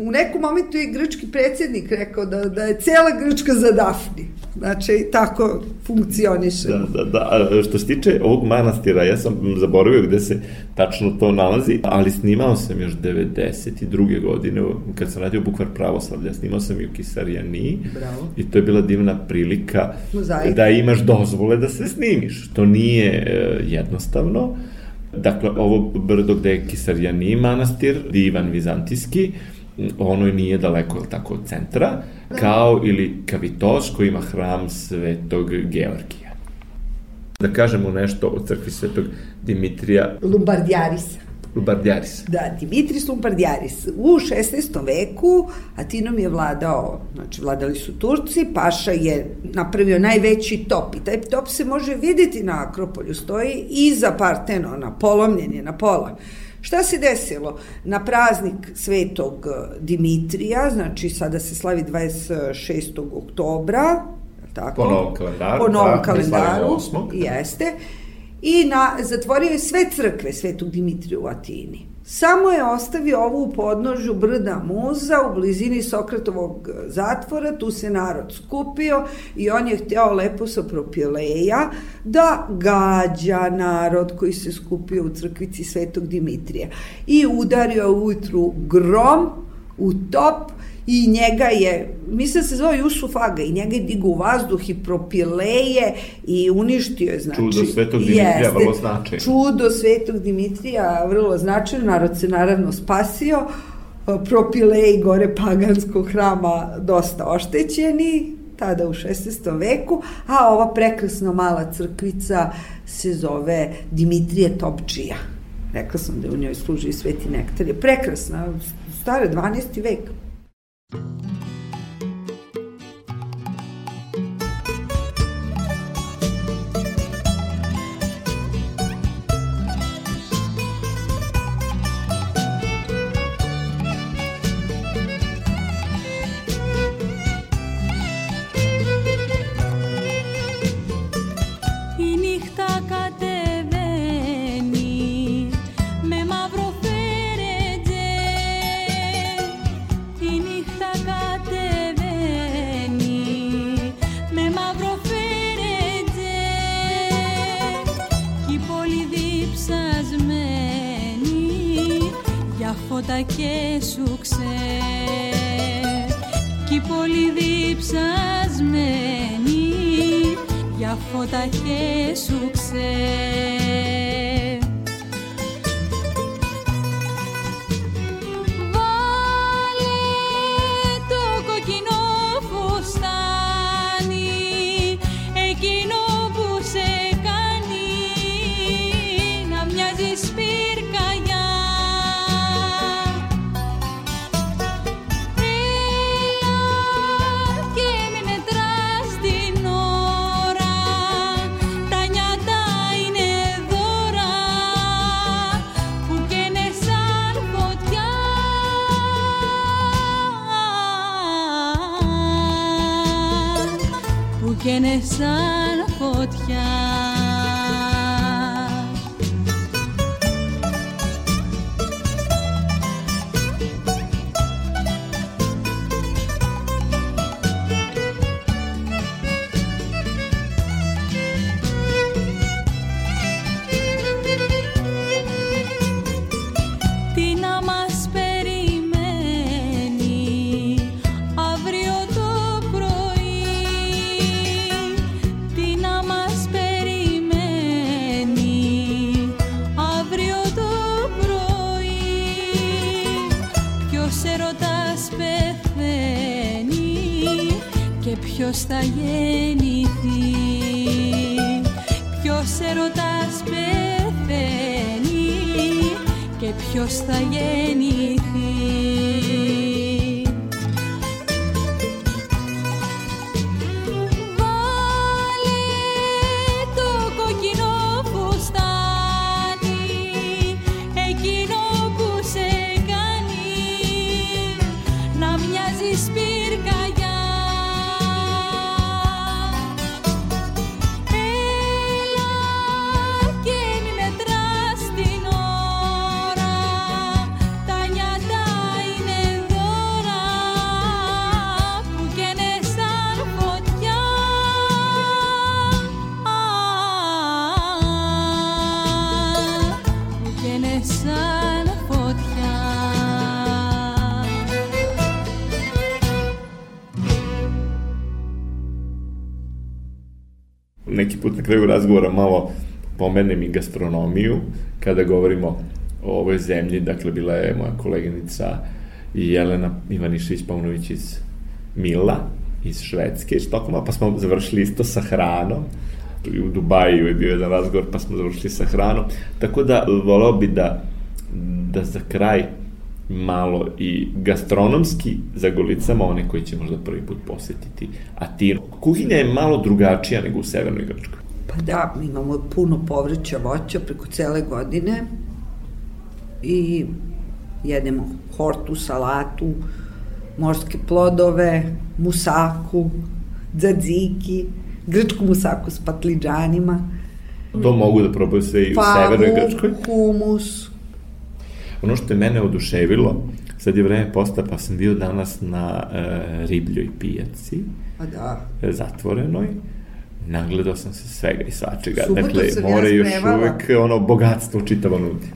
U nekom momentu je grčki predsjednik rekao da, da je cela Grčka za Dafni. Znači, tako funkcioniše. Da, da, da. A Što se tiče ovog manastira, ja sam zaboravio gde se tačno to nalazi, ali snimao sam još 92. godine, kad sam radio Bukvar pravoslavlja, snimao sam i u Kisarijani. Bravo. I to je bila divna prilika Mozaik. da imaš dozvole da se snimiš. To nije e, jednostavno. Dakle, ovo brdo gde je Kisarijani manastir, divan vizantijski, ono nije daleko tako od centra, kao ili Kavitos koji ima hram Svetog Georgija. Da kažemo nešto o crkvi Svetog Dimitrija Lumbardjarisa. Lubardjaris. Da, Dimitris Lumbardjaris. U 16. veku Atinom je vladao, znači vladali su Turci, Paša je napravio najveći top i taj top se može videti na Akropolju, stoji iza Partenona, polomljen je na pola. Šta se desilo? Na praznik svetog Dimitrija, znači sada se slavi 26. oktobra, tako? Po novom kalendaru, Po novom da, kalendaru, osmog. jeste. I na, zatvorio je sve crkve Svetog Dimitrija u Atini. Samo je ostavio ovo u brda Muza u blizini Sokratovog zatvora, tu se narod skupio i on je hteo lepo sa propileja da gađa narod koji se skupio u crkvici Svetog Dimitrija. I udario ujutru grom u top i njega je, mislim da se zove Jusuf Aga, i njega je digu u vazduh i propileje i uništio je, znači... Čudo Svetog Dimitrija, jeste, vrlo značajno. Čudo Svetog Dimitrija, vrlo značajno, narod se naravno spasio, propileji gore paganskog hrama dosta oštećeni, tada u 16. veku, a ova prekrasna mala crkvica se zove Dimitrije Topčija. Rekla sam da u njoj služi sveti nektar. Je prekrasna, stare 12. vek. Thank you. Και σου ξέ κι πολύ διψασμένη για φώτα και σου ξέ kraju razgovora malo pomenem i gastronomiju, kada govorimo o ovoj zemlji, dakle bila je moja koleginica Jelena Ivanišević-Paunović iz Mila, iz Švedske, iz Štokoma, pa smo završili isto sa hranom, u Dubaju je bio jedan razgovor, pa smo završili sa hranom, tako da volao bi da, da za kraj malo i gastronomski za golicama, one koji će možda prvi put posetiti Atinu. Kuhinja je malo drugačija nego u Severnoj Grčkoj. Pa da, imamo puno povrća, voća preko cele godine i jedemo hortu, salatu, morske plodove, musaku, dzadziki, grčku musaku s patliđanima. To mogu da probaju sve i u severnoj Grčkoj? humus. Ono što je mene oduševilo, sad je vreme posta, pa sam bio danas na e, ribljoj pijaci, Pa da. e, zatvorenoj, nagledao sam se svega i svačega. Subotu dakle, sam ja more još uvek ono bogatstvo čitavo nudi.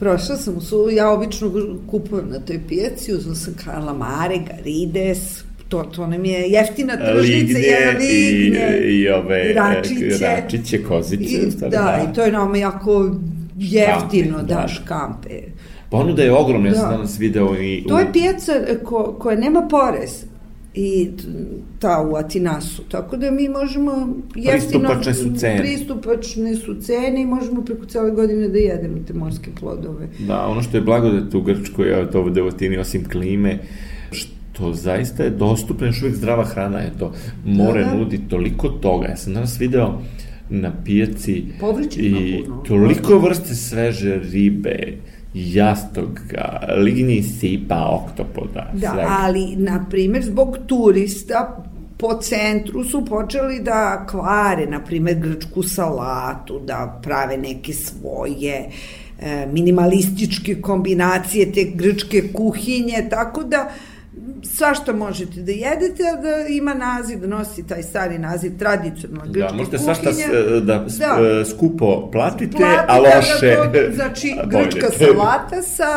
Prošla sam u su, ja obično kupujem na toj pijaci, uzela sam kalamare, garides, to, to nam je jeftina tržnica, je Lignje i, lignje, i ove račiće. e, račiće, kozice. I, stvari, da, i to je nama jako jeftino, Škampe, da, da. škampe. Ponuda je ogromna, ja sam Da. danas video i... To u- je pijaca ko, koja nema porez i ta u Atinasu, tako da mi možemo jeftino... Pristupačne su cene. Pristupačne su cene i možemo preko cele godine da jedemo te morske plodove. Da, ono što je blagodat u Grčkoj, a to u Devotini, osim klime, što zaista je dostupna, još uvijek zdrava hrana je to. More Da, da. nudi toliko toga. Ja sam danas video na pijaci Povrće i toliko vrste sveže ribe, jastoga, lignji sipa, oktopoda, Da, svega. ali, na primjer, zbog turista po centru su počeli da kvare, na primjer, grčku salatu, da prave neke svoje e, minimalističke kombinacije te grčke kuhinje, tako da svašta možete da jedete, a da ima naziv, da nosi taj stari naziv tradicionalna grčka Da, možete kuhinja. svašta s- da, Da. e, skupo platite, Platite, a loše... da to, znači, grčka salata sa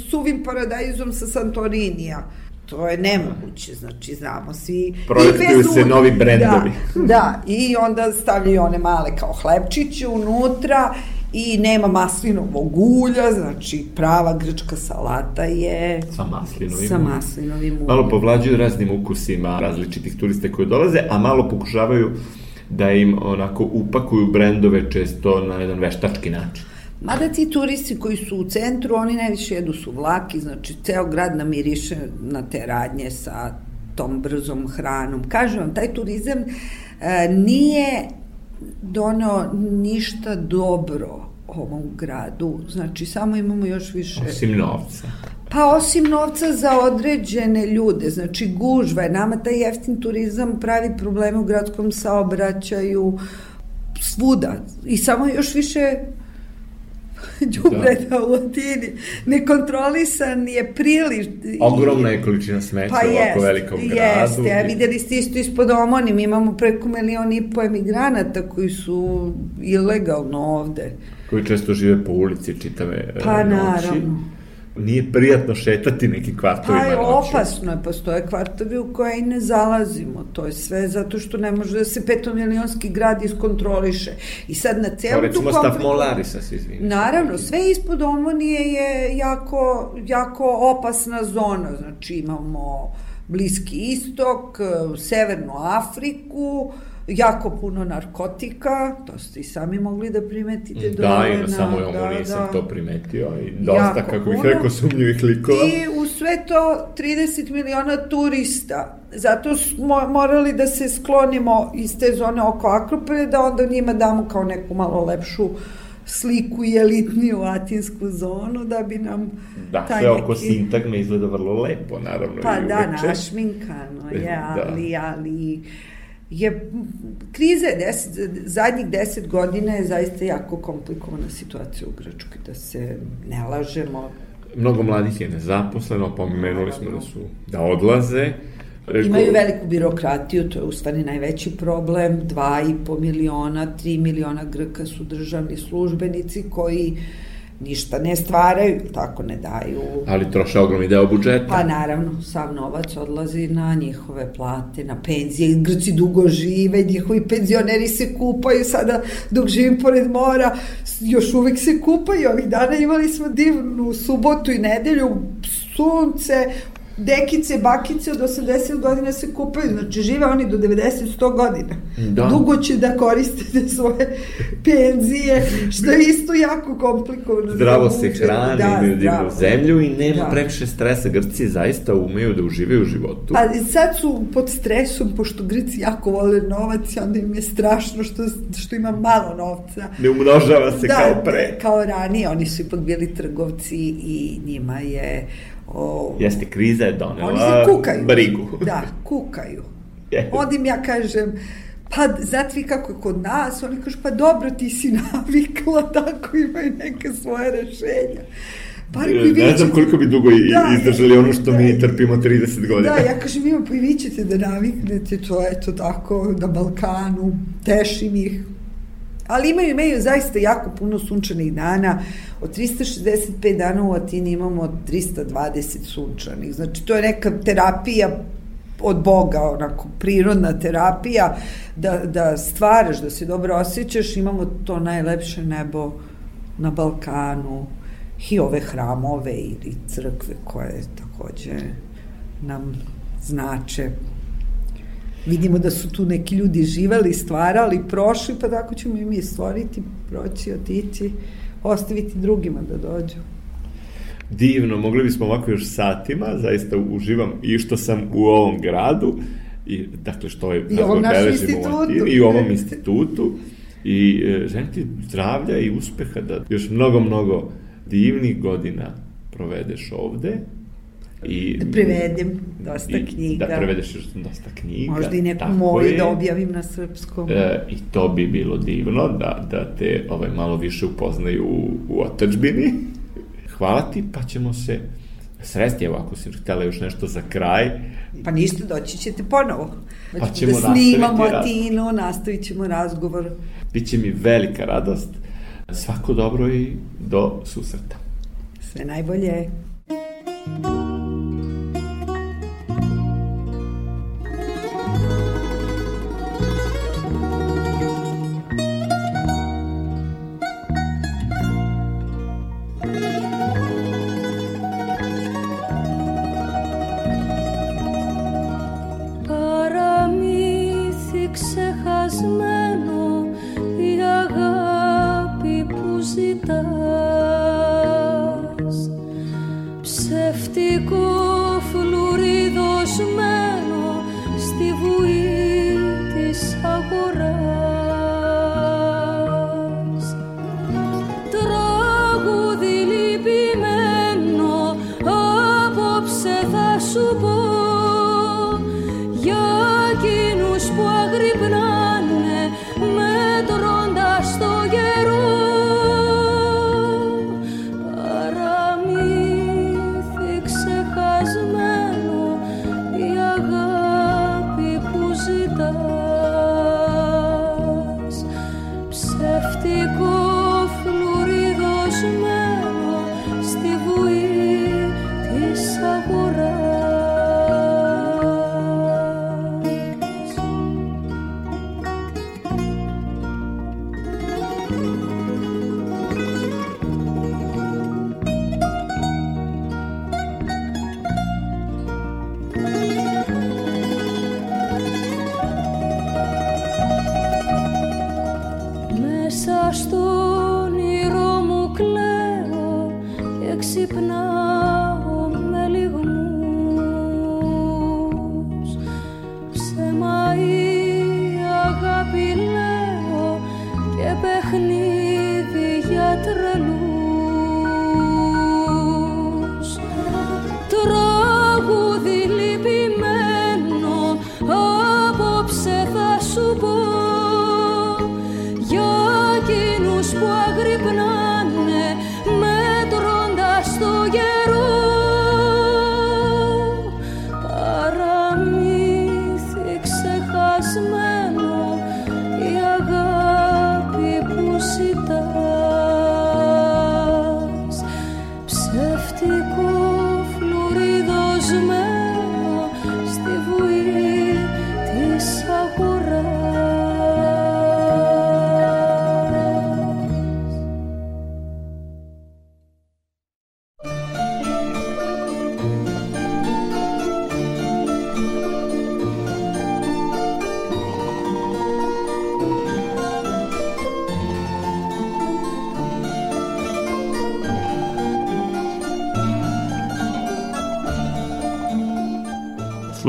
suvim paradajzom sa Santorinija. To je nemoguće, znači znamo svi. Projektuju se novi brendovi. Da, da, i onda stavljaju one male kao hlebčiće unutra i nema maslinovog ulja, znači prava grčka salata je Sa maslinovim sa maslinovim uljem. Malo povlađuju raznim ukusima različitih turiste koji dolaze, a malo pokušavaju da im onako upakuju brendove često na jedan veštački način. Mada ti turisti koji su u centru, oni najviše jedu su vlaki, znači ceo grad namiriše na te radnje sa tom brzom hranom. Kažem vam, taj turizam e, nije doneo ništa dobro ovom gradu, znači samo imamo još više... Osim novca. Pa osim novca za određene ljude, znači gužva je, nama taj jeftin turizam pravi probleme u gradskom saobraćaju, svuda. I samo još više đubreta da. u Latini. Nekontrolisan je priliv. Ogromna je količina smeća Pa u ovako jest, velikom gradu. jeste, a videli ste isto ispod Omoni, mi imamo preko milion i po emigranata koji su ilegalno ovde. Koji često žive po ulici čitave e, Pa, noći. naravno. Nije prijatno šetati nekim kvartovima Pa je opasno je, postoje kvartovi u koje i ne zalazimo, to je sve zato što ne može da se petomilionski grad iskontroliše. I sad na celu tu recimo stav Molarisa se izvini. Naravno, sve ispod Omonije je jako, jako opasna zona, znači imamo Bliski istok, Severnu Afriku, jako puno narkotika, to ste i sami mogli da primetite. Da, ima na- samo da, Omoniji sam da. to primetio i dosta, Jako kako bih rekao, sumnjivih likova. I u sve to 30 miliona turista. Zato smo morali da se sklonimo iz te zone oko Akropolja, da onda njima damo kao neku malo lepšu sliku i elitniju atinsku zonu, da bi nam Da, taj sve oko neki- sintagme izgleda vrlo lepo, naravno. Pa i da, našminkano je, Da. ali, ali je kriza je deset, zadnjih deset godina je zaista jako komplikovana situacija u Grčkoj, da se ne lažemo, Mnogo mladih je nezaposleno, pomenuli smo da su, da odlaze. Imaju veliku birokratiju, to je u stvari najveći problem, 2,5 miliona, 3 miliona Grka su državni službenici koji ništa ne stvaraju, tako ne daju. Ali troše ogromni deo budžeta. Pa naravno, sav novac odlazi na njihove plate, na penzije, Grci dugo žive, njihovi penzioneri se kupaju, sada dok živim pored mora, još uvek se kupaju, ovih dana imali smo divnu subotu i nedelju, sunce, dekice, bakice od 80 godina se kupaju, znači žive oni do 90-100 godina. Da. Dugo će da koriste te svoje penzije, što je isto jako komplikovano. Zdravo se hrane, Da, imaju divnu zemlju i nema Da. previše stresa. Grci zaista umeju da uživaju u životu. Pa sad su pod stresom, pošto Grci jako vole novac i onda im je strašno što, što ima malo novca. Ne umnožava se da, kao pre. kao ranije, oni su ipak bili trgovci i njima je... O, Jeste, kriza je donela oni se kukaju. brigu. Da, kukaju. Je. Onda im ja kažem, pa znate vi kako je kod nas, oni kažu, pa dobro, ti si navikla, tako imaju neke svoje rešenja. Koji vi ne znam koliko bi dugo i- Da, izdržali ono što da, mi trpimo 30 godina. Da, ja kažem, ima, pa i vi ćete da naviknete to, eto tako, na Balkanu, tešim ih. Ali imaju, imaju zaista jako puno sunčanih dana. Od 365 dana u Atini imamo 320 sunčanih. Znači, to je neka terapija od Boga, onako, prirodna terapija, da, da stvaraš, da se dobro osjećaš. Imamo to najlepše nebo na Balkanu i ove hramove ili crkve koje takođe nam znače. Vidimo da su tu neki ljudi živali, stvarali, prošli, pa tako ćemo i mi stvoriti, proći, otići, ostaviti drugima da dođu. Divno, mogli bismo ovako još satima, zaista uživam i što sam u ovom gradu, i, dakle što je I ovom našem institutu. I u ovom institutu, i e, želim ti zdravlja i uspeha da još mnogo, mnogo divnih godina provedeš ovde. I, da prevedem dosta i, knjiga. Da prevedeš još dosta knjiga. Možda i neku moju da objavim na srpskom. E, I to bi bilo divno, da, da te ovaj, malo više upoznaju u, u otačbini. Hvala ti, pa ćemo se sresti, evo ako si htela još nešto za kraj. Pa ništa, doći ćete ponovo. Pa znači, ćemo da snimamo Atinu, nastavit ćemo razgovor. Biće mi velika radost. Svako dobro i do susreta. Sve najbolje. Thank you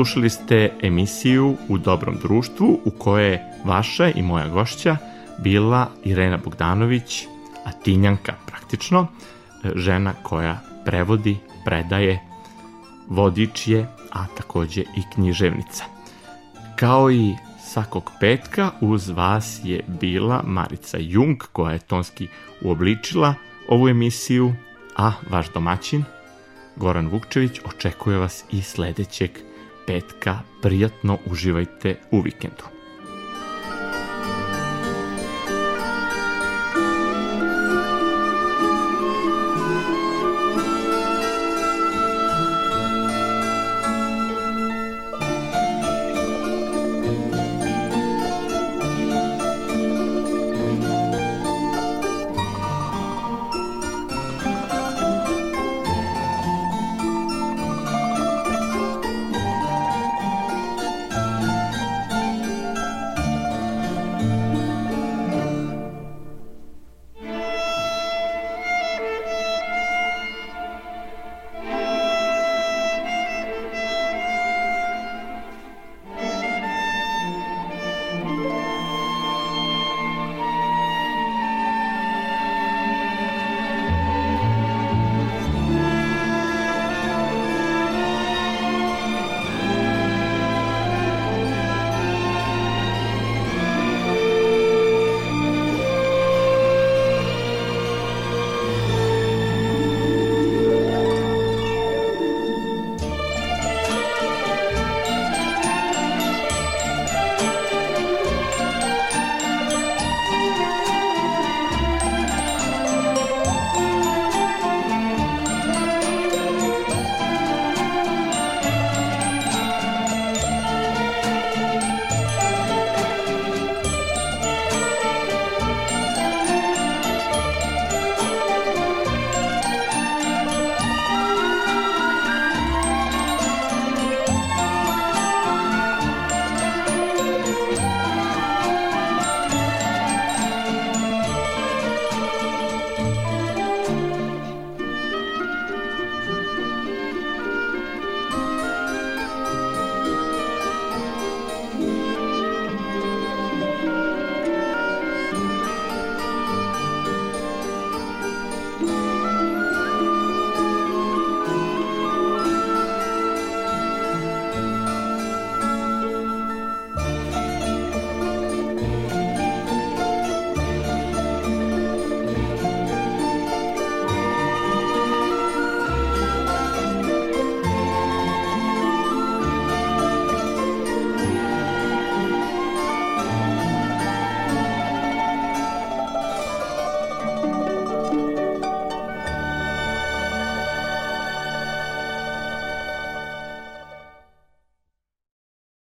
Slušali ste emisiju U dobrom društvu u kojoj je vaša i moja gošća bila Irena Bogdanović, Atinjanka praktično, žena koja prevodi, predaje, vodič je, a takođe i književnica. Kao i svakog petka uz vas je bila Marica Jung koja je tonski uobličila ovu emisiju, a vaš domaćin, Goran Vukčević, očekuje vas i sledećeg petka. Prijatno uživajte u vikendu.